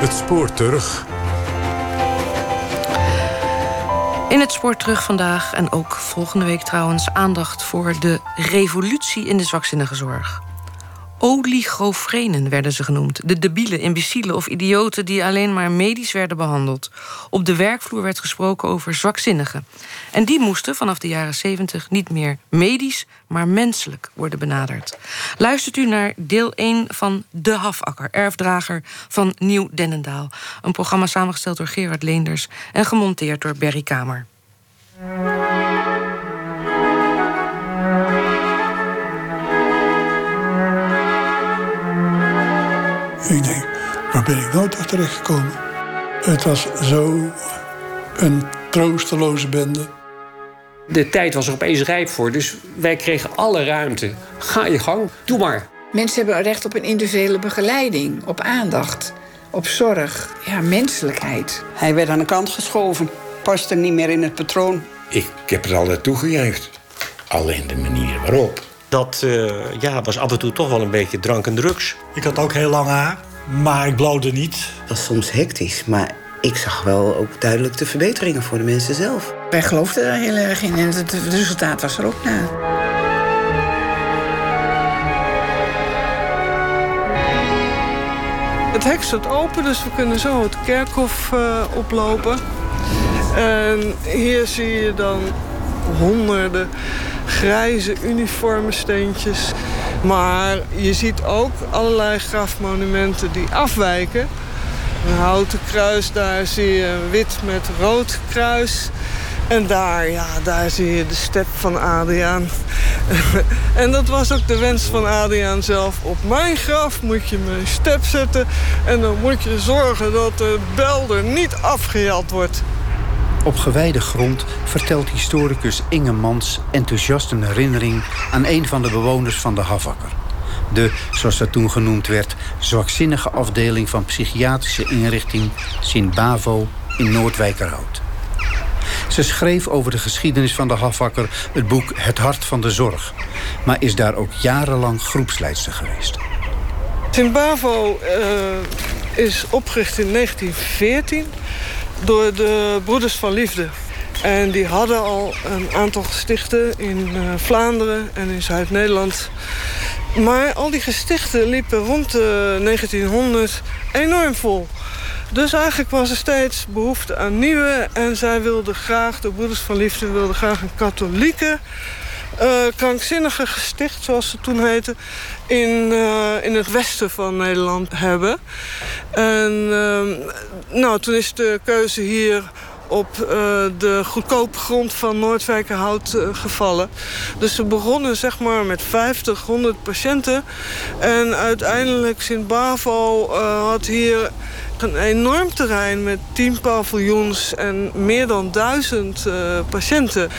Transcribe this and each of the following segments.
Het spoor terug. In het spoor terug vandaag en ook volgende week trouwens aandacht voor de revolutie in de zwakzinnige zorg. Oligofrenen werden ze genoemd. De debielen, imbecielen of idioten die alleen maar medisch werden behandeld. Op de werkvloer werd gesproken over zwakzinnigen. En die moesten vanaf de jaren 70 niet meer medisch, maar menselijk worden benaderd. Luistert u naar deel 1 van De Hafakker, erfdrager van Nieuw Dennendaal. Een programma samengesteld door Gerard Leenders en gemonteerd door Berry Kamer. Ben ik nou toch terechtgekomen? Het was zo een troosteloze bende. De tijd was er opeens rijp voor, dus wij kregen alle ruimte. Ga je gang, doe maar. Mensen hebben recht op een individuele begeleiding, op aandacht, op zorg, ja, menselijkheid. Hij werd aan de kant geschoven, paste niet meer in het patroon. Ik heb het altijd toegejuicht. Alleen de manier waarop. Dat uh, ja, was af en toe toch wel een beetje drank en drugs. Ik had ook heel lang haar, maar ik blode niet. Het was soms hectisch, maar ik zag wel ook duidelijk de verbeteringen voor de mensen zelf. Wij geloofden daar heel erg in en het resultaat was er ook na. Het hek staat open, dus we kunnen zo het kerkhof uh, oplopen. En hier zie je dan honderden grijze uniformensteentjes. Maar je ziet ook allerlei grafmonumenten die afwijken. Een houten kruis, daar zie je wit met rood kruis. En daar, ja, daar zie je de step van Adriaan. en dat was ook de wens van Adriaan zelf. Op mijn graf moet je mijn step zetten. En dan moet je zorgen dat de bel er niet afgejat wordt. Op gewijde grond vertelt historicus Inge Mans enthousiast een herinnering aan een van de bewoners van de Havakker. De, zoals dat toen genoemd werd, zwakzinnige afdeling van psychiatrische inrichting Sint-Bavo in Noordwijkerhout. Ze schreef over de geschiedenis van de Havakker het boek Het Hart van de Zorg, maar is daar ook jarenlang groepsleidster geweest. Sint-Bavo uh, is opgericht in 1914 door de Broeders van Liefde. En die hadden al een aantal gestichten in uh, Vlaanderen en in Zuid-Nederland. Maar al die gestichten liepen rond de 1900 enorm vol. Dus eigenlijk was er steeds behoefte aan nieuwe. En zij wilden graag, de Broeders van Liefde wilden graag een katholieke uh, krankzinnige gesticht, zoals ze toen heette, in, uh, in het westen van Nederland hebben. En uh, nou, toen is de keuze hier op uh, de goedkope grond van Noordwijkerhout uh, gevallen. Dus ze begonnen zeg maar met 50, 100 patiënten. En uiteindelijk Sint-Bavo uh, had hier een enorm terrein met 10 paviljoens en meer dan duizend patiënten.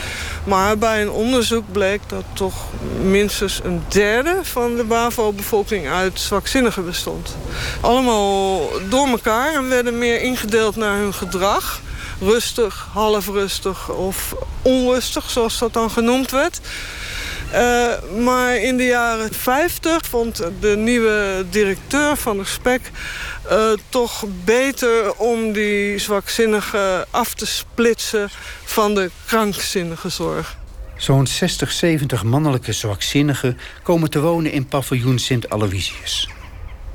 Maar bij een onderzoek bleek dat toch minstens een derde van de BAVO-bevolking uit zwakzinnigen bestond. Allemaal door elkaar en werden meer ingedeeld naar hun gedrag rustig, half rustig of onrustig, zoals dat dan genoemd werd. Uh, maar in de jaren 50 vond de nieuwe directeur van de SPEC uh, toch beter om die zwakzinnigen af te splitsen van de krankzinnige zorg. Zo'n 60, 70 mannelijke zwakzinnigen komen te wonen in paviljoen Sint Aloysius.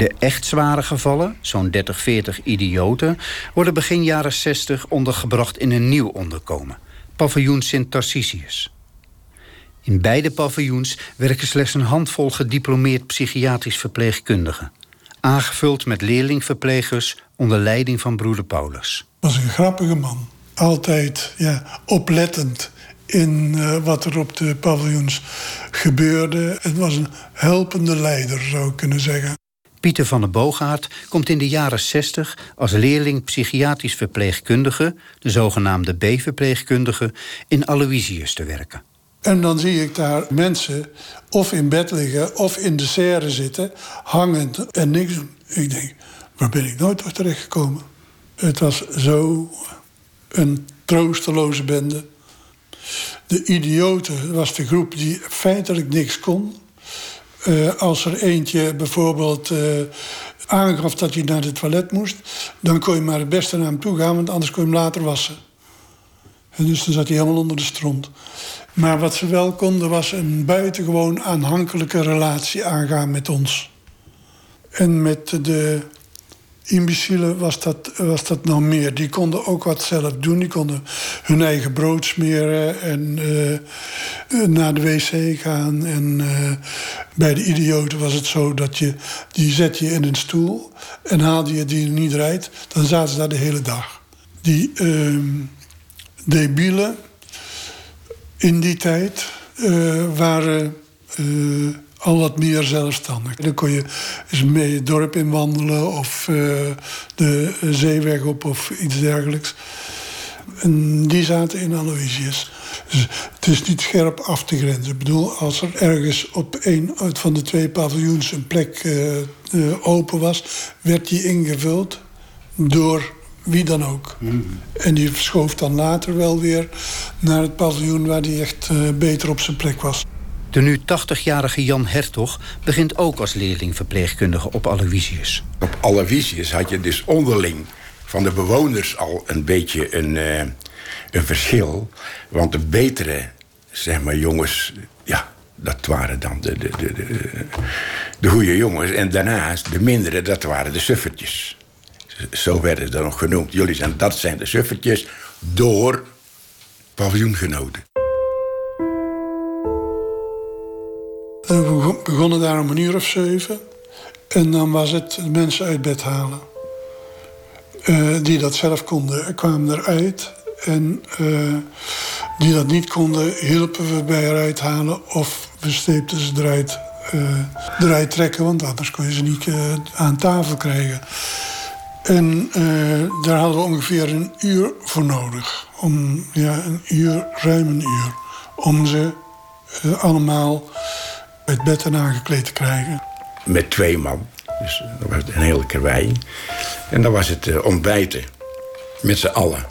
De echt zware gevallen, zo'n 30, 40 idioten, worden begin jaren 60 ondergebracht in een nieuw onderkomen, paviljoen Sint Tarcisius. In beide paviljoens werken slechts een handvol gediplomeerd psychiatrisch verpleegkundigen, aangevuld met leerlingverplegers onder leiding van broeder Paulus. Was een grappige man, altijd ja, oplettend in uh, wat er op de paviljoens gebeurde. Het was een helpende leider, zou ik kunnen zeggen. Pieter van der Boogaard komt in de jaren 60 als leerling psychiatrisch verpleegkundige, de zogenaamde B-verpleegkundige, in Aloysius te werken. En dan zie ik daar mensen of in bed liggen of in de serre zitten, hangend en niks. Ik denk, waar ben ik nooit toch terechtgekomen? Het was zo een troosteloze bende. De idioten was de groep die feitelijk niks kon. Eh, als er eentje bijvoorbeeld uh, aangaf dat hij naar het toilet moest, dan kon je maar het beste naar hem toe gaan, want anders kon je hem later wassen. En dus dan zat hij helemaal onder de stront. Maar wat ze wel konden was een buitengewoon aanhankelijke relatie aangaan met ons. En met de imbecielen was dat, was dat nog meer. Die konden ook wat zelf doen. Die konden hun eigen brood smeren en uh, naar de wc gaan. En uh, bij de idioten was het zo dat je die zet je in een stoel en haalde je die niet rijdt, dan zaten ze daar de hele dag. Die uh, debielen in die tijd waren al wat meer zelfstandig. Dan kon je eens mee het dorp in wandelen of uh, de zeeweg op of iets dergelijks. En die zaten in Aloysius. Dus het is niet scherp af te grenzen. Ik bedoel, als er ergens op een uit van de twee paviljoens een plek uh, uh, open was, werd die ingevuld door wie dan ook. Mm. En die verschoof dan later wel weer naar het paviljoen waar die echt beter op zijn plek was. De nu 80-jarige Jan Hertog begint ook als leerling verpleegkundige op Aloysius. Op Aloysius had je dus onderling van de bewoners al een beetje een, uh, een verschil. Want de betere, zeg maar, jongens, ja, dat waren dan de, de, de, de, de goede jongens. En daarnaast, de mindere, dat waren de suffertjes. Zo werden ze dan nog genoemd. Jullie zijn, dat zijn de suffertjes door paviljoengenoten. We begonnen daar om een uur of zeven. En dan was het mensen uit bed halen. Uh, die dat zelf konden, kwamen eruit. En uh, die dat niet konden, hielpen we bij eruit halen. Of we steepten ze eruit, uh, eruit trekken. Want anders kon je ze niet aan tafel krijgen. En daar hadden we ongeveer een uur voor nodig. Om, ja, een uur, ruim een uur. Om ze allemaal het bed en aangekleed te krijgen. Met twee man. Dus dat was een hele karwei. En dan was het uh, ontbijten. Met z'n allen.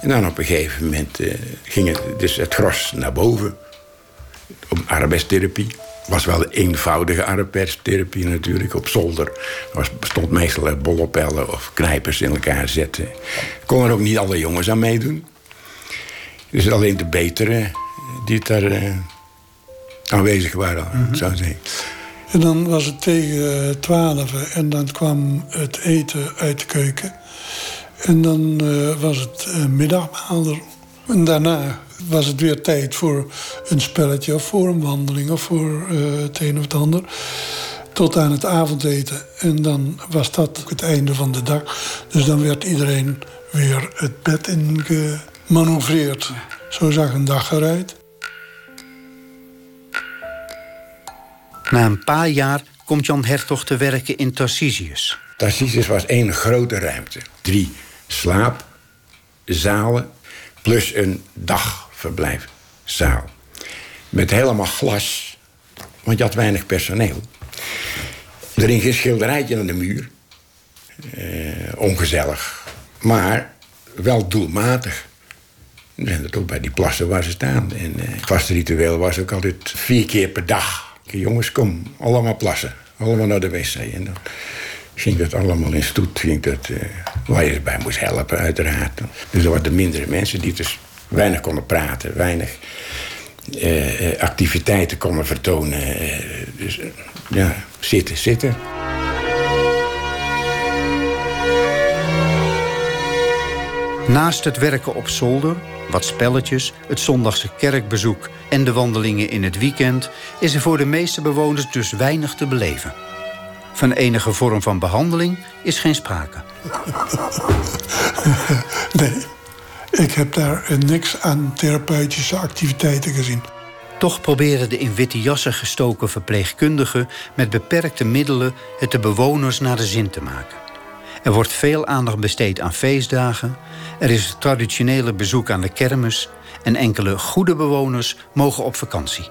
En dan op een gegeven moment uh, ging het, dus het gros naar boven. Op arbeidstherapie. was wel een eenvoudige arbeidstherapie natuurlijk. Op zolder was, bestond meestal uit of knijpers in elkaar zetten. Konden er ook niet alle jongens aan meedoen. Dus alleen de betere die het daar aanwezig waren, mm -hmm. zou zeggen. En dan was het tegen twaalf en dan kwam het eten uit de keuken. En dan uh, was het uh, middagmaal. En daarna was het weer tijd voor een spelletje of voor een wandeling of voor uh, het een of het ander. Tot aan het avondeten. En dan was dat ook het einde van de dag. Dus dan werd iedereen weer het bed in gemanoeuvreerd. Zo zag een dag eruit. Na een paar jaar komt Jan Hertog te werken in Tarcisius. Tarcisius was één grote ruimte. Drie slaapzalen plus een dagverblijfzaal. Met helemaal glas, want je had weinig personeel. Erin geen schilderijtje aan de muur. Eh, ongezellig. Maar wel doelmatig. We zijn het ook bij die plassen waar ze staan. En eh, het vaste ritueel was ook altijd vier keer per dag jongens, kom, allemaal plassen. Allemaal naar de wc. En dan ging dat allemaal in stoet. Ging dat, uh, waar je bij moest helpen, uiteraard. Dus er waren mindere mensen die dus weinig konden praten. Weinig uh, activiteiten konden vertonen. Dus ja, zitten, zitten. Naast het werken op zolder, wat spelletjes, het zondagse kerkbezoek en de wandelingen in het weekend is er voor de meeste bewoners dus weinig te beleven. Van enige vorm van behandeling is geen sprake. Nee, ik heb daar niks aan therapeutische activiteiten gezien. Toch proberen de in witte jassen gestoken verpleegkundigen met beperkte middelen het de bewoners naar de zin te maken. Er wordt veel aandacht besteed aan feestdagen. Er is het traditionele bezoek aan de kermis. En enkele goede bewoners mogen op vakantie.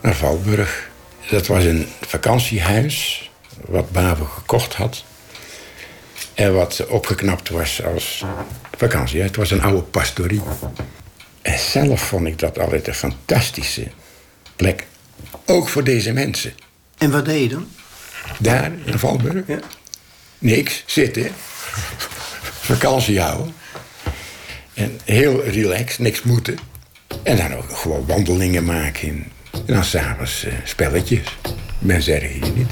Naar Valburg. Dat was een vakantiehuis wat Bavo gekocht had. En wat opgeknapt was als vakantie. Het was een oude pastorie. En En zelf vond ik dat altijd een fantastische plek. Ook voor deze mensen. En wat deed je dan? Daar, in Valburg? Ja. Niks, zitten. Vakantie houden. En heel relaxed, niks moeten. En dan ook gewoon wandelingen maken. En dan s'avonds uh, spelletjes. Men zeggen hier niet.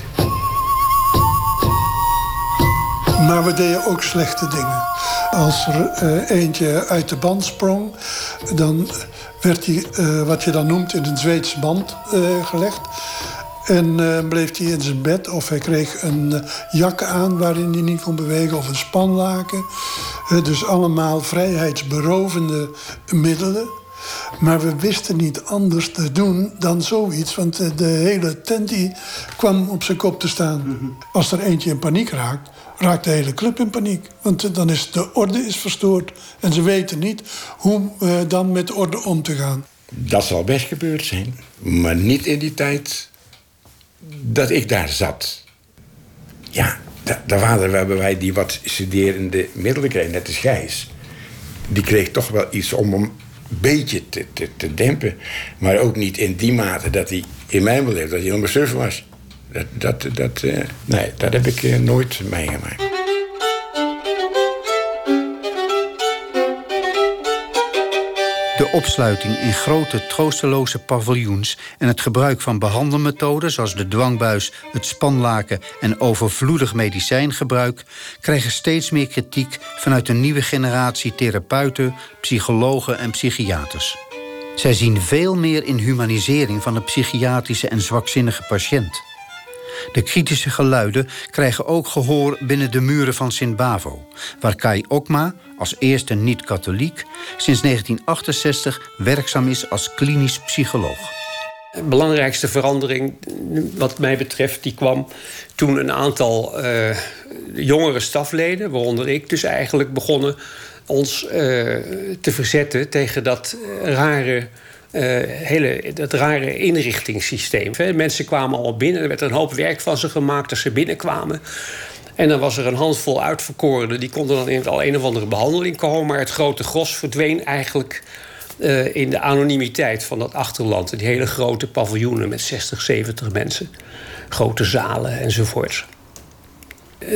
Maar we deden ook slechte dingen. Als er uh, eentje uit de band sprong, dan werd hij, uh, wat je dan noemt, in een Zweedse band gelegd. En bleef hij in zijn bed of hij kreeg een jak aan waarin hij niet kon bewegen of een spanlaken. dus allemaal vrijheidsberovende middelen. Maar we wisten niet anders te doen dan zoiets. Want de hele tent die kwam op zijn kop te staan. Als er eentje in paniek raakt, raakt de hele club in paniek. Want dan is de orde is verstoord. En ze weten niet hoe uh, dan met orde om te gaan. Dat zal best gebeurd zijn. Maar niet in die tijd dat ik daar zat. Ja, daar waren wij die wat studerende middelen kregen, net als Gijs. Die kreeg toch wel iets om hem een beetje te, te, te dempen. Maar ook niet in die mate dat hij in mijn beleving dat hij surfer was. Dat, dat, dat, uh, nee, dat heb ik uh, nooit meegemaakt. De opsluiting in grote troosteloze paviljoens en het gebruik van behandelmethoden zoals de dwangbuis, het spanlaken en overvloedig medicijngebruik krijgen steeds meer kritiek vanuit een nieuwe generatie therapeuten, psychologen en psychiaters. Zij zien veel meer in humanisering van de psychiatrische en zwakzinnige patiënt. De kritische geluiden krijgen ook gehoor binnen de muren van Sint-Bavo... waar Kai Okma, als eerste niet-katholiek... sinds 1968 werkzaam is als klinisch psycholoog. De belangrijkste verandering, wat mij betreft, die kwam toen een aantal uh, jongere stafleden, waaronder ik dus eigenlijk, begonnen ons uh, te verzetten tegen dat rare uh, hele, dat rare inrichtingssysteem. Mensen kwamen al binnen, er werd een hoop werk van ze gemaakt als ze binnenkwamen. En dan was er een handvol uitverkorenen, die konden dan in al een of andere behandeling komen. Maar het grote gros verdween eigenlijk uh, in de anonimiteit van dat achterland. Die hele grote paviljoenen met 60, 70 mensen. Grote zalen enzovoorts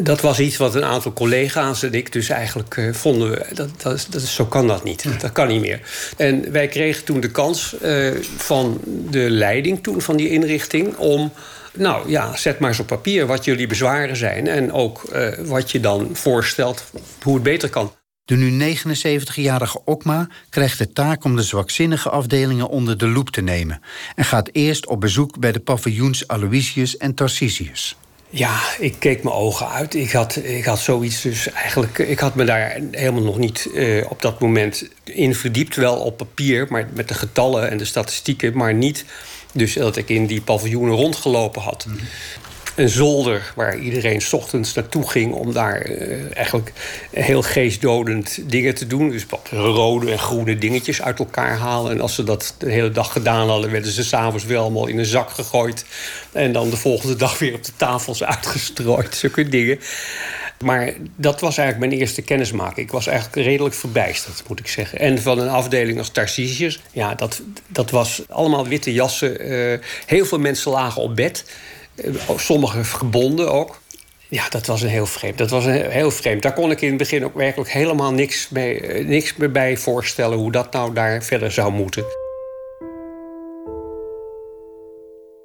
dat was iets wat een aantal collega's en ik dus eigenlijk uh, vonden... We, dat, dat, dat, zo kan dat niet. Dat kan niet meer. En wij kregen toen de kans uh, van de leiding toen van die inrichting... om, nou ja, zet maar eens op papier wat jullie bezwaren zijn... en ook uh, wat je dan voorstelt hoe het beter kan. De nu 79-jarige Okma krijgt de taak om de zwakzinnige afdelingen onder de loep te nemen... en gaat eerst op bezoek bij de paviljoens Aloysius en Tarcisius. Ja, ik keek mijn ogen uit. Ik had, ik had zoiets dus eigenlijk... Ik had me daar helemaal nog niet uh, op dat moment in verdiept. Wel op papier, maar met de getallen en de statistieken. Maar niet dus dat ik in die paviljoenen rondgelopen had. -hmm een zolder waar iedereen s ochtends naartoe ging om daar uh, eigenlijk heel geestdodend dingen te doen. Dus wat rode en groene dingetjes uit elkaar halen. En als ze dat de hele dag gedaan hadden, werden ze s'avonds wel allemaal in een zak gegooid. En dan de volgende dag weer op de tafels uitgestrooid. Zulke dingen. Maar dat was eigenlijk mijn eerste kennismaking. Ik was eigenlijk redelijk verbijsterd, moet ik zeggen. En van een afdeling als Tarcisius, ja, dat, dat was allemaal witte jassen. Uh, heel veel mensen lagen op bed. Eh, Sommigen gebonden ook. Ja, dat was een heel vreemd. Dat was een heel vreemd. Daar kon ik in het begin ook werkelijk helemaal niks, mee, eh, niks meer bij voorstellen hoe dat nou daar verder zou moeten.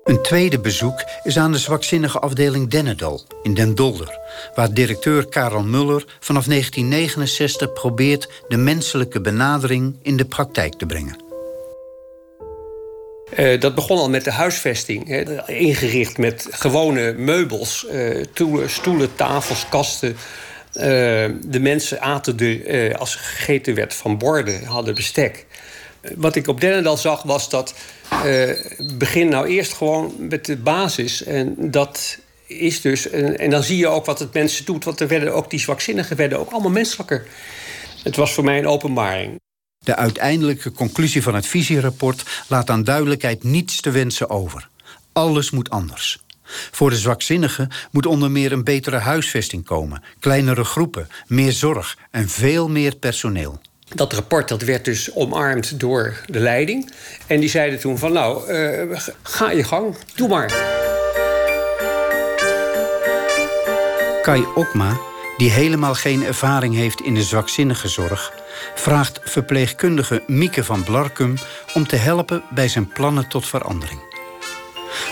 Een tweede bezoek is aan de zwakzinnige afdeling Dennedal in Den Dolder, waar directeur Karel Muller vanaf 1969 probeert de menselijke benadering in de praktijk te brengen. Uh, dat begon al met de huisvesting. Hè, ingericht met gewone meubels. Uh, stoelen, tafels, kasten. Uh, de mensen aten er, als gegeten werd van borden, hadden bestek. Wat ik op Dennendal zag was dat... begin nou eerst gewoon met de basis. En dat is dus... En, en, dan zie je ook wat het mensen doet. Want er werden ook die zwakzinnigen werden ook allemaal menselijker. Het was voor mij een openbaring. De uiteindelijke conclusie van het visierapport laat aan duidelijkheid niets te wensen over. Alles moet anders. Voor de zwakzinnigen moet onder meer een betere huisvesting komen, kleinere groepen, meer zorg en veel meer personeel. dat rapport dat werd dus omarmd door de leiding. En die zeiden toen van nou, uh, ga je gang, doe maar. Kai Okma, die helemaal geen ervaring heeft in de zwakzinnige zorg... vraagt verpleegkundige Mieke van Blarkum om te helpen bij zijn plannen tot verandering.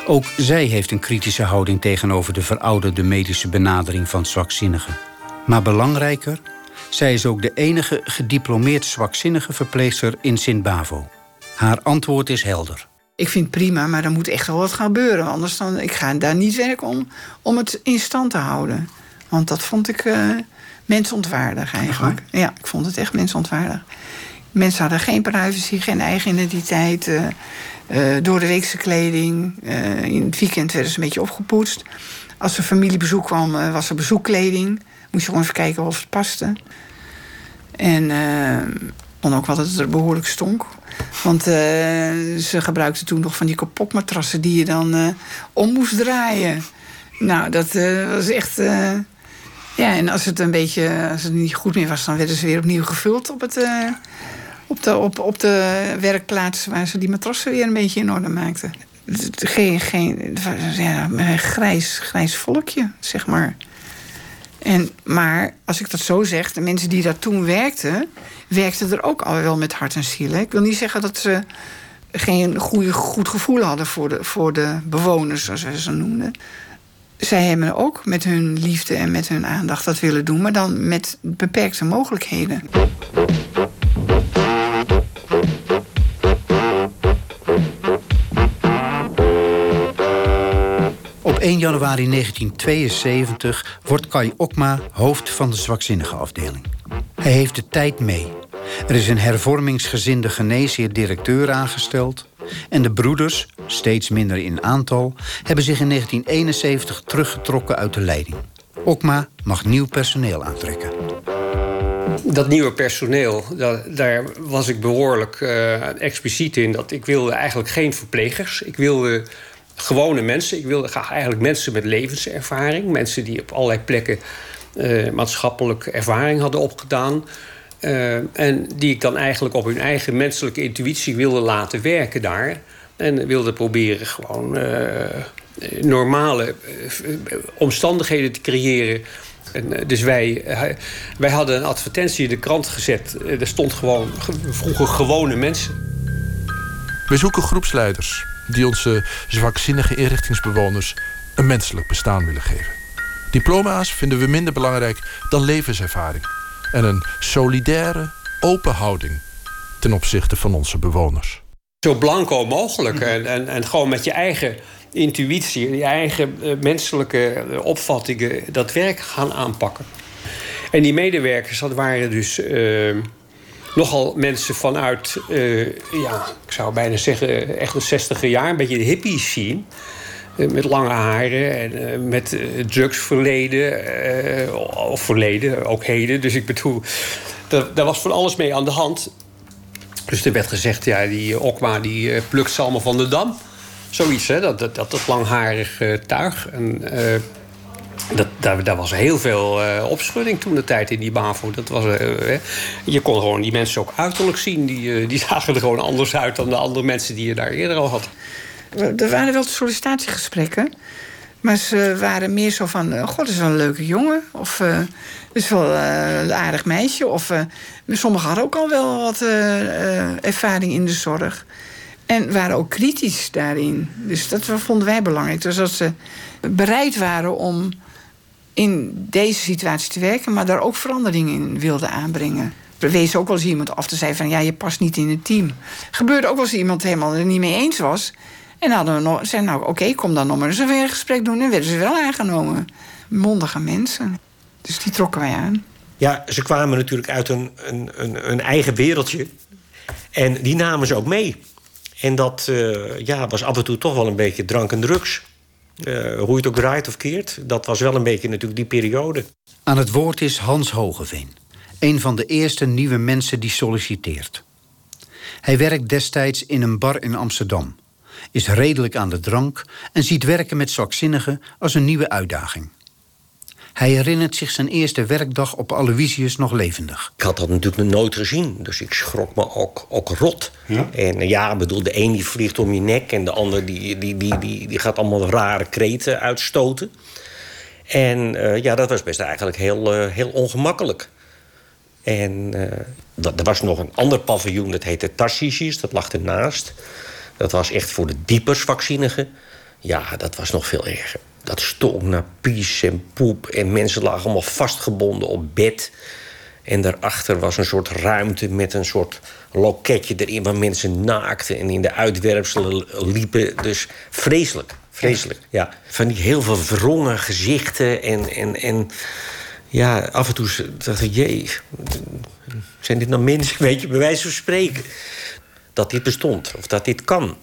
Ook zij heeft een kritische houding tegenover de verouderde medische benadering van zwakzinnigen. Maar belangrijker, zij is ook de enige gediplomeerd zwakzinnige verpleegster in Sint-Bavo. Haar antwoord is helder. Ik vind prima, maar er moet echt wel wat gebeuren. Anders dan, ik ga daar niet werken om, om het in stand te houden. Want dat vond ik uh, mensontwaardig eigenlijk. Ja, ik vond het echt mensontwaardig. Mensen hadden geen privacy, geen eigen identiteit. Uh, uh, door de weekse kleding. in het weekend werden ze een beetje opgepoetst. Als er familiebezoek kwam, was er bezoekkleding. Moest je gewoon even kijken of het paste. En vond ook wel dat het er behoorlijk stonk. Want ze gebruikten toen nog van die kapotmatrassen die je dan om moest draaien. Nou, dat was echt. Ja, en als het een beetje als het niet goed meer was, dan werden ze weer opnieuw gevuld op, het, uh, op, de, op, op de werkplaats waar ze die matrassen weer een beetje in orde maakten. Geen, geen ja, grijs, grijs volkje, zeg maar. En, maar als ik dat zo zeg, de mensen die daar toen werkten, werkten er ook al wel met hart en ziel. Ik wil niet zeggen dat ze geen goede, goed gevoel hadden voor de, voor de bewoners, zoals wij ze noemden zij hebben ook met hun liefde en met hun aandacht dat willen doen, maar dan met beperkte mogelijkheden. Op 1 januari 1972 wordt Kai Okma hoofd van de zwakzinnige afdeling. Hij heeft de tijd mee. Er is een hervormingsgezinde geneesheer directeur aangesteld. En de broeders, steeds minder in aantal, hebben zich in 1971 teruggetrokken uit de leiding. Okma mag nieuw personeel aantrekken. Dat nieuwe personeel, daar was ik behoorlijk uh, expliciet in. Dat ik wilde eigenlijk geen verplegers. Ik wilde gewone mensen. Ik wilde eigenlijk mensen met levenservaring. Mensen die op allerlei plekken uh, maatschappelijk ervaring hadden opgedaan. Uh, en die ik dan eigenlijk op hun eigen menselijke intuïtie wilde laten werken daar. En wilde proberen gewoon uh, normale uh, omstandigheden te creëren. En, dus wij, wij hadden een advertentie in de krant gezet. er stond gewoon, vroegen gewone mensen. We zoeken groepsleiders die onze zwakzinnige inrichtingsbewoners een menselijk bestaan willen geven. Diploma's vinden we minder belangrijk dan levenservaring en een solidaire, open houding ten opzichte van onze bewoners. Zo blanco mogelijk en, en, en gewoon met je eigen intuïtie, je eigen uh, menselijke eh, opvattingen dat werk gaan aanpakken. En die medewerkers, dat waren dus uh, nogal mensen vanuit, uh, ja, ik zou bijna zeggen, echt de zestiger jaar, een beetje de hippie scene. Eh, met lange haren en uh, met uh, drugsverleden. of verleden, ook heden. Dus ik bedoel, daar was van alles mee aan de hand. Dus er werd gezegd, ja, die Okma die plukt van de dam. Zoiets, hè, dat, dat, dat, langharig tuig. En, dat, daar, was heel veel opschudding toen de tijd in die BAVO. Dat was, je kon gewoon die mensen ook uiterlijk zien. Die, die zagen er gewoon anders uit dan de andere mensen die je daar eerder al had. Er waren wel sollicitatiegesprekken. Maar ze waren meer zo van: God, dat is wel een leuke jongen. Of uh, is wel uh, een aardig meisje. Of sommigen hadden ook al wel wat ervaring in de zorg. En waren ook kritisch daarin. Dus dat vonden wij belangrijk. Dus dat ze bereid waren om in deze situatie te werken, maar daar ook veranderingen in wilden aanbrengen. Wees ook wel eens iemand af te zeggen van ja, je past niet in het team. Gebeurde ook wel eens iemand helemaal er niet mee eens was. En hadden we nog, zei nou oké, kom dan nog maar eens weer een gesprek doen. En werden ze wel aangenomen. Mondige mensen. Dus die trokken wij aan. Ja, ze kwamen natuurlijk uit een, een, een, een eigen wereldje. En die namen ze ook mee. En dat uh, ja, was af en toe toch wel een beetje drank en drugs. Uh, hoe je het ook draait of keert. Dat was wel een beetje natuurlijk die periode. Aan het woord is Hans Hogeveen. Een van de eerste nieuwe mensen die solliciteert. Hij werkt destijds in een bar in Amsterdam is redelijk aan de drank en ziet werken met zwakzinnigen als een nieuwe uitdaging. Hij herinnert zich zijn eerste werkdag op Aloysius nog levendig. Ik had dat natuurlijk nog nooit gezien, dus ik schrok me ook, ook rot. Ja? En eh, ja, ik bedoel, de een die vliegt om je nek... en de ander die, die, die, die, die gaat allemaal rare kreten uitstoten. En eh, ja, dat was best eigenlijk heel, eh, heel ongemakkelijk. En uh, er was nog een ander paviljoen, dat heette Tarsisis, dat lag ernaast. Dat was echt voor de diepersvaccinigen. Ja, dat was nog veel erger. Dat stonk naar pies en poep. En mensen lagen allemaal vastgebonden op bed. En daarachter was een soort ruimte met een soort loketje erin... waar mensen naakten en in de uitwerpselen liepen. Dus vreselijk, vreselijk. Ja. Van die heel veel wrongen gezichten en... en, en ja, af en toe dacht ik, jee, zijn dit nou mensen, weet je, bij wijze van spreken... dat dit bestond, of dat dit kan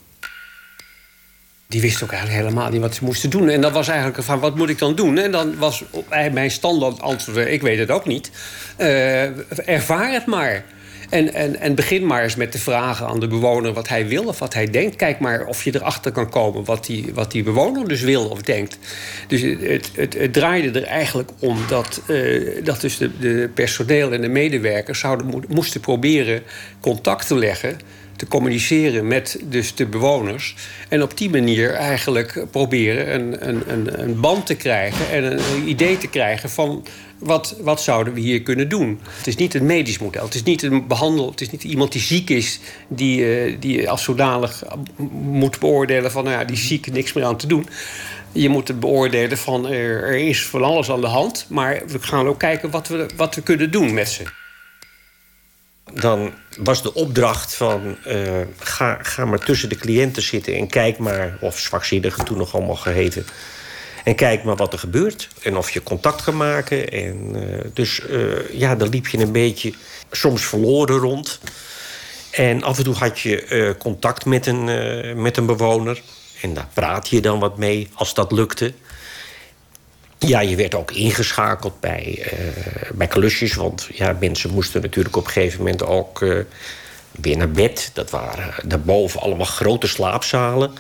die wisten ook eigenlijk helemaal niet wat ze moesten doen. En dat was eigenlijk van, wat moet ik dan doen? En dan was mijn standaard antwoord, ik weet het ook niet. Uh, ervaar het maar. En, en, en begin maar eens met te vragen aan de bewoner wat hij wil of wat hij denkt. Kijk maar of je erachter kan komen wat die, wat die bewoner dus wil of denkt. Dus het, het, het draaide er eigenlijk om dat, uh, dat dus de personeel en de medewerkers zouden, moesten proberen contact te leggen te communiceren met dus de bewoners. En op die manier eigenlijk proberen een, een, een, een band te krijgen en een idee te krijgen van wat, wat zouden we hier kunnen doen? Het is niet een medisch model. Het is niet een behandel. Het is niet iemand die ziek is, die, uh, die als zodanig moet beoordelen van nou ja, die ziek, niks meer aan te doen. Je moet het beoordelen van er, er is van alles aan de hand, maar we gaan ook kijken wat we, wat we kunnen doen met ze dan was de opdracht van... Uh, ga, ga maar tussen de cliënten zitten en kijk maar... of zwakzinnigen toen nog allemaal geheten... En kijk maar wat er gebeurt. En of je contact kan maken. En, uh, dus uh, ja, dan liep je een beetje soms verloren rond. En af en toe had je contact met een, met een bewoner. En daar praat je dan wat mee als dat lukte. Ja, je werd ook ingeschakeld bij, uh, bij klusjes. Want ja, mensen moesten natuurlijk op een gegeven moment ook uh, weer naar bed. Dat waren daarboven allemaal grote slaapzalen.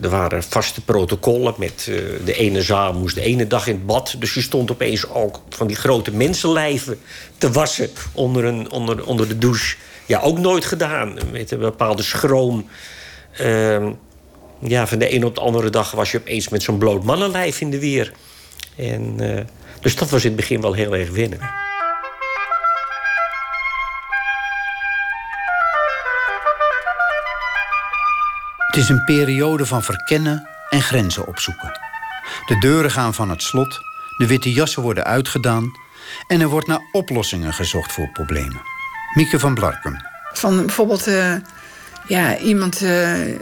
Er waren vaste protocollen met uh, de ene zaal moest de ene dag in het bad. Dus je stond opeens ook van die grote mensenlijven te wassen onder, een, onder, onder de douche. Ja, ook nooit gedaan. Met een bepaalde schroom. Uh, ja, van de ene op de andere dag was je opeens met zo'n bloot mannenlijf in de weer. En, uh, dus dat was in het begin wel heel erg winnen. Het is een periode van verkennen en grenzen opzoeken. De deuren gaan van het slot, de witte jassen worden uitgedaan... en er wordt naar oplossingen gezocht voor problemen. Mieke van Blarkum. Van bijvoorbeeld uh, ja, iemand uh,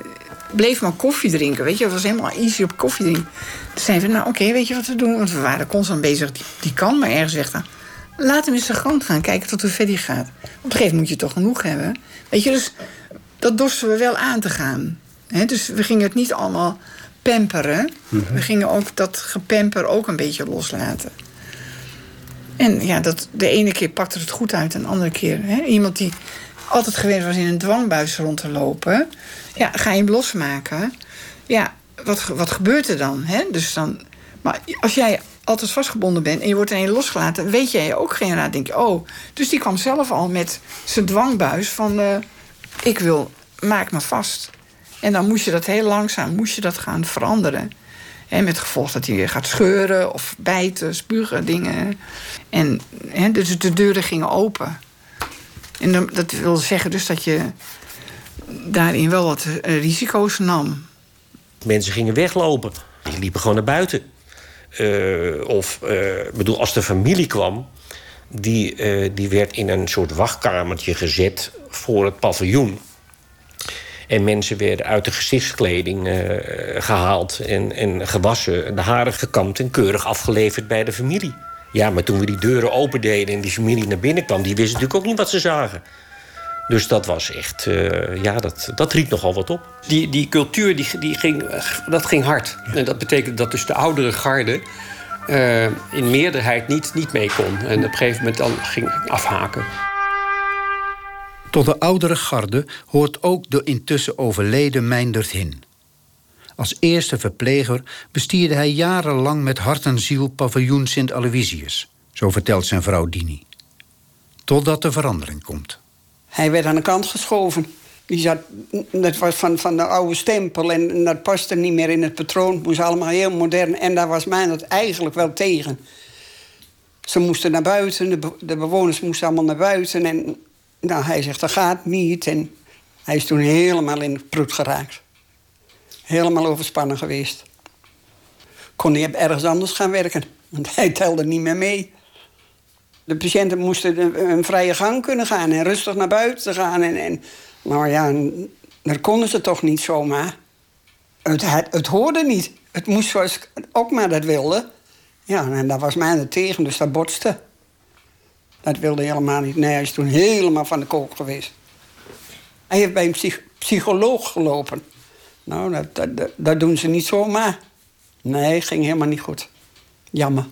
bleef maar koffie drinken. Weet je, het was helemaal easy op koffie drinken. Toen zeiden we, nou oké, okay, weet je wat we doen? Want we waren constant bezig, die, die kan maar ergens weg gaan. Laat hem eens zijn gang gaan, kijken tot hoe ver die gaat. Op een gegeven moment moet je toch genoeg hebben. Weet je, dus dat dorsten we wel aan te gaan. He, dus we gingen het niet allemaal pamperen. Mm -hmm. We gingen ook dat gepamper ook een beetje loslaten. En ja, dat, de ene keer pakte het goed uit, en de andere keer... He, iemand die altijd gewend was in een dwangbuis rond te lopen... ja, ga je hem losmaken. Ja, wat, wat gebeurt er dan? Hè? Dus dan? Maar als jij altijd vastgebonden bent en je wordt ineens losgelaten... weet jij ook geen raad. denk je, oh... Dus die kwam zelf al met zijn dwangbuis van... Uh, ik wil, maak me vast... En dan moest je dat heel langzaam moest je dat gaan veranderen. En met gevolg dat hij weer gaat scheuren of bijten, spugen, dingen. En dus de deuren gingen open. En dat wil zeggen dus dat je daarin wel wat risico's nam. Mensen gingen weglopen. Die liepen gewoon naar buiten. Uh, of, uh, bedoel, als de familie kwam... Die, die werd in een soort wachtkamertje gezet voor het paviljoen. En mensen werden uit de gezichtskleding gehaald en, en gewassen, de haren gekamd en keurig afgeleverd bij de familie. Ja, maar toen we die deuren opendeden en die familie naar binnen kwam, die wisten natuurlijk ook niet wat ze zagen. Dus dat was echt, uh, ja, dat, dat riep nogal wat op. Die, die cultuur, die, die ging, dat ging hard. En dat betekent dat dus de oudere garde uh, in meerderheid niet, niet mee kon. En op een gegeven moment dan ging afhaken. Tot de oudere garde hoort ook de intussen overleden Meindert Hin. Als eerste verpleger bestierde hij jarenlang met hart en ziel paviljoen Sint Aloysius. Zo vertelt zijn vrouw Dini. Totdat de verandering komt. Hij werd aan de kant geschoven. Die zat, dat was van, van de oude stempel en dat paste niet meer in het patroon. Het moest allemaal heel modern en daar was mij dat eigenlijk wel tegen. Ze moesten naar buiten, de, bewoners moesten allemaal naar buiten. En nou, hij zegt, dat gaat niet. En hij is toen helemaal in het proet geraakt. Helemaal overspannen geweest. Kon hij ergens anders gaan werken, want hij telde niet meer mee. De patiënten moesten een vrije gang kunnen gaan en rustig naar buiten gaan. En, en nou ja, dat konden ze toch niet zomaar. Het, het, het hoorde niet. Het moest zoals ook maar dat wilde. Ja, en daar was mij tegen, dus dat botste. Dat wilde helemaal niet. Nee, hij is toen helemaal van de kook geweest. Hij heeft bij een psycholoog gelopen. Nou, dat, dat, doen ze niet zomaar. Nee, ging helemaal niet goed. Jammer.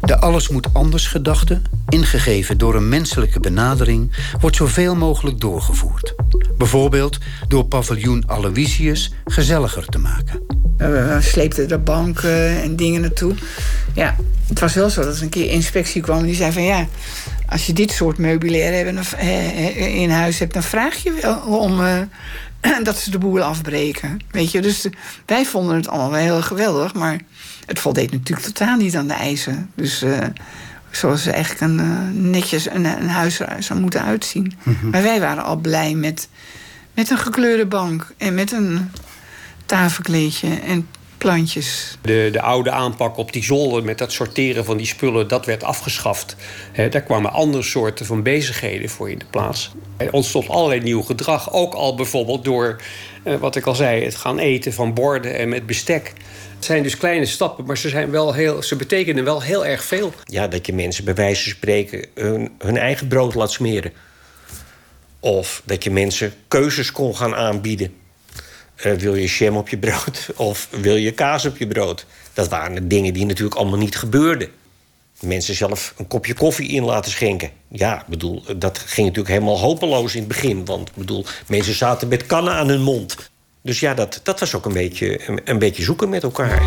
De alles moet anders gedachte, ingegeven door een menselijke benadering, wordt zoveel mogelijk doorgevoerd. Bijvoorbeeld door paviljoen Aloysius gezelliger te maken. We sleepten de banken en dingen naartoe. Ja, het was wel zo dat er een keer inspectie kwam en die zei van ja, als je dit soort meubilair in huis hebt, dan vraag je wel om uh, dat ze de boel afbreken. Weet je, dus wij vonden het allemaal wel heel geweldig, maar het voldeed natuurlijk totaal niet aan de eisen. Dus uh, zoals eigenlijk een, uh, netjes een, een, huis zou moeten uitzien. Mm Maar wij waren al blij met, met een gekleurde bank en met een tafelkleedje en plantjes. De, de oude aanpak op die zolder met dat sorteren van die spullen, dat werd afgeschaft. He, daar kwamen andere soorten van bezigheden voor in de plaats. Er ontstond allerlei nieuw gedrag. Ook al bijvoorbeeld door, uh, wat ik al zei, het gaan eten van borden en met bestek. Het zijn dus kleine stappen, maar ze, zijn wel heel, ze betekenen wel heel erg veel. Ja, dat je mensen bij wijze van spreken hun, hun eigen brood laat smeren. Of dat je mensen keuzes kon gaan aanbieden. Uh, wil je jam op je brood of wil je kaas op je brood? Dat waren dingen die natuurlijk allemaal niet gebeurden. Mensen zelf een kopje koffie in laten schenken. Ja, bedoel, dat ging natuurlijk helemaal hopeloos in het begin. Want bedoel, mensen zaten met kannen aan hun mond. Dus ja, dat, dat was ook een beetje, een, een beetje zoeken met elkaar.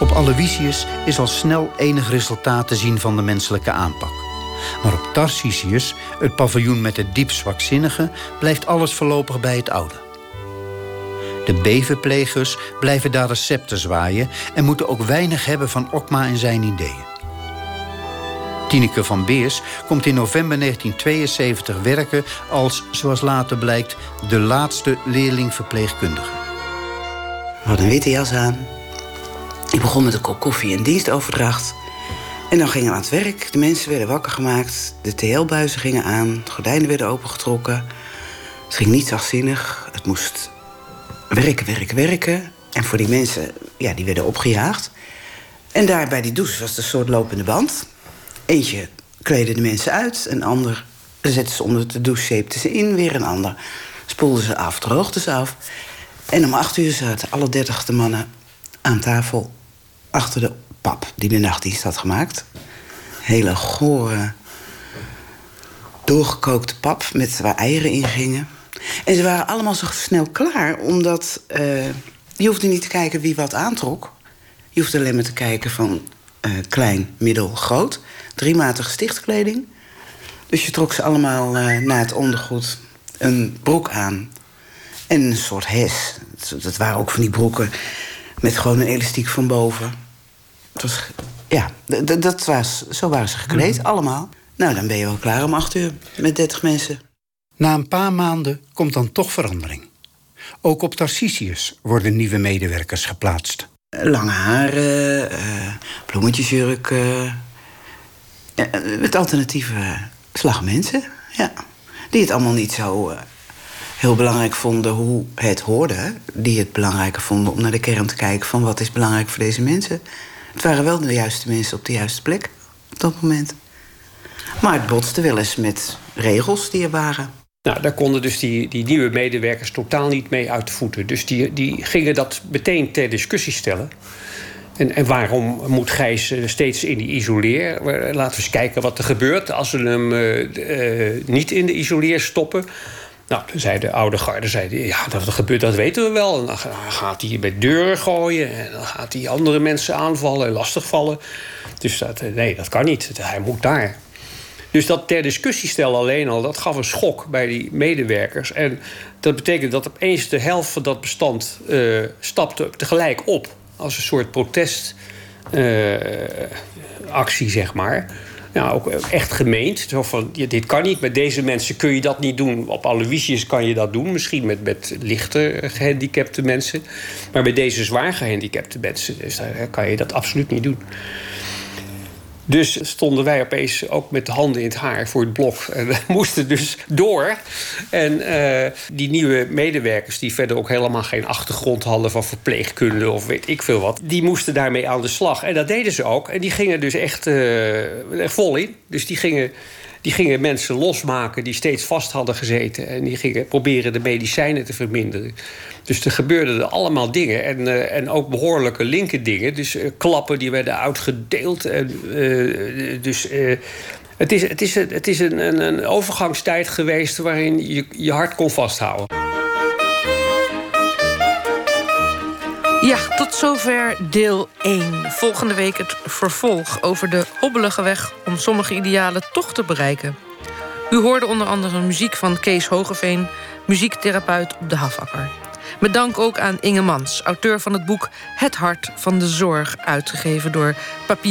Op Aloysius is al snel enig resultaat te zien van de menselijke aanpak. Maar op Tarsicius, het paviljoen met de diep zwakzinnige, blijft alles voorlopig bij het oude. De beverplegers blijven daar recepten zwaaien en moeten ook weinig hebben van Okma en zijn ideeën. Tineke van Beers komt in november 1972 werken als, zoals later blijkt, de laatste leerling-verpleegkundige. We hadden een witte jas aan. Ik begon met een kop koffie en dienstoverdracht. En dan gingen we aan het werk. De mensen werden wakker gemaakt. De TL-buizen gingen aan. De gordijnen werden opengetrokken. Het ging niet zachtzinnig. Het moest werken, werken, werken. En voor die mensen, ja, die werden opgejaagd. En daar bij die douche was het een soort lopende band. Eentje kleedde de mensen uit. Een ander zette ze onder de douche, zeepte ze in. Weer een ander spoelde ze af, droogde ze af. En om acht uur zaten alle dertig de mannen aan tafel... achter de pap die nachtdienst had gemaakt. Hele gore, doorgekookte pap met waar eieren in gingen. En ze waren allemaal zo snel klaar, omdat uh, je hoefde niet te kijken wie wat aantrok. Je hoefde alleen maar te kijken van uh, klein, middel, groot. Driematige stichtkleding. Dus je trok ze allemaal uh, naar het ondergoed een broek aan. En een soort hes. Dat waren ook van die broeken met gewoon een elastiek van boven. Het was, ja, dat was, zo waren ze gekleed, mm. allemaal. Nou, dan ben je wel klaar om acht uur met dertig mensen. Na een paar maanden komt dan toch verandering. Ook op Tarsicius worden nieuwe medewerkers geplaatst. Lange haren, uh, bloemetjesjurken. Uh, met alternatieve slagmensen, ja. Die het allemaal niet zo uh, heel belangrijk vonden hoe het hoorde. Die het belangrijker vonden om naar de kern te kijken van wat is belangrijk voor deze mensen. Het waren wel de juiste mensen op de juiste plek op dat moment. Maar het botste wel eens met regels die er waren. Nou, daar konden dus die, die nieuwe medewerkers totaal niet mee uit de voeten. Dus die, die gingen dat meteen ter discussie stellen. En, en waarom moet Gijs eh, steeds in die isoleer? Laten we eens kijken wat er gebeurt als we hem uh, niet in de isoleer stoppen. Nou, toen zei de oude garde, zei, ja, dat gebeurt, dat weten we wel. En dan gaat hij met deuren gooien en dan gaat hij andere mensen aanvallen en lastigvallen. Dus dat, nee, dat kan niet. Hij moet daar. Dus dat ter discussie stellen alleen al, dat gaf een schok bij die medewerkers. En dat betekent dat opeens de helft van dat bestand uh, stapte tegelijk op. Als een soort protestactie, uh, zeg maar. Ja, ook echt gemeend. Zo van, ja, dit kan niet, met deze mensen kun je dat niet doen. Op Aloysius kan je dat doen, misschien met, met lichter gehandicapte mensen. Maar bij deze zwaar gehandicapte mensen dus daar kan je dat absoluut niet doen. Dus stonden wij opeens ook met de handen in het haar voor het blok. En we moesten dus door. En uh, die nieuwe medewerkers, die verder ook helemaal geen achtergrond hadden van verpleegkunde of weet ik veel wat, die moesten daarmee aan de slag. En dat deden ze ook. En die gingen dus echt uh, vol in. Dus die gingen. Die gingen mensen losmaken die steeds vast hadden gezeten. En die gingen proberen de medicijnen te verminderen. Dus er gebeurden er allemaal dingen. En, uh, en ook behoorlijke linker dingen. Dus uh, klappen die werden uitgedeeld. En, uh, dus het is, het is, het is een, een overgangstijd geweest waarin je je hart kon vasthouden. Ja, tot zover deel 1. Volgende week het vervolg over de hobbelige weg om sommige idealen toch te bereiken. U hoorde onder andere muziek van Kees Hogeveen, muziektherapeut op de Hafakker. Met dank ook aan Inge Mans, auteur van het boek Het Hart van de Zorg, uitgegeven door Papier.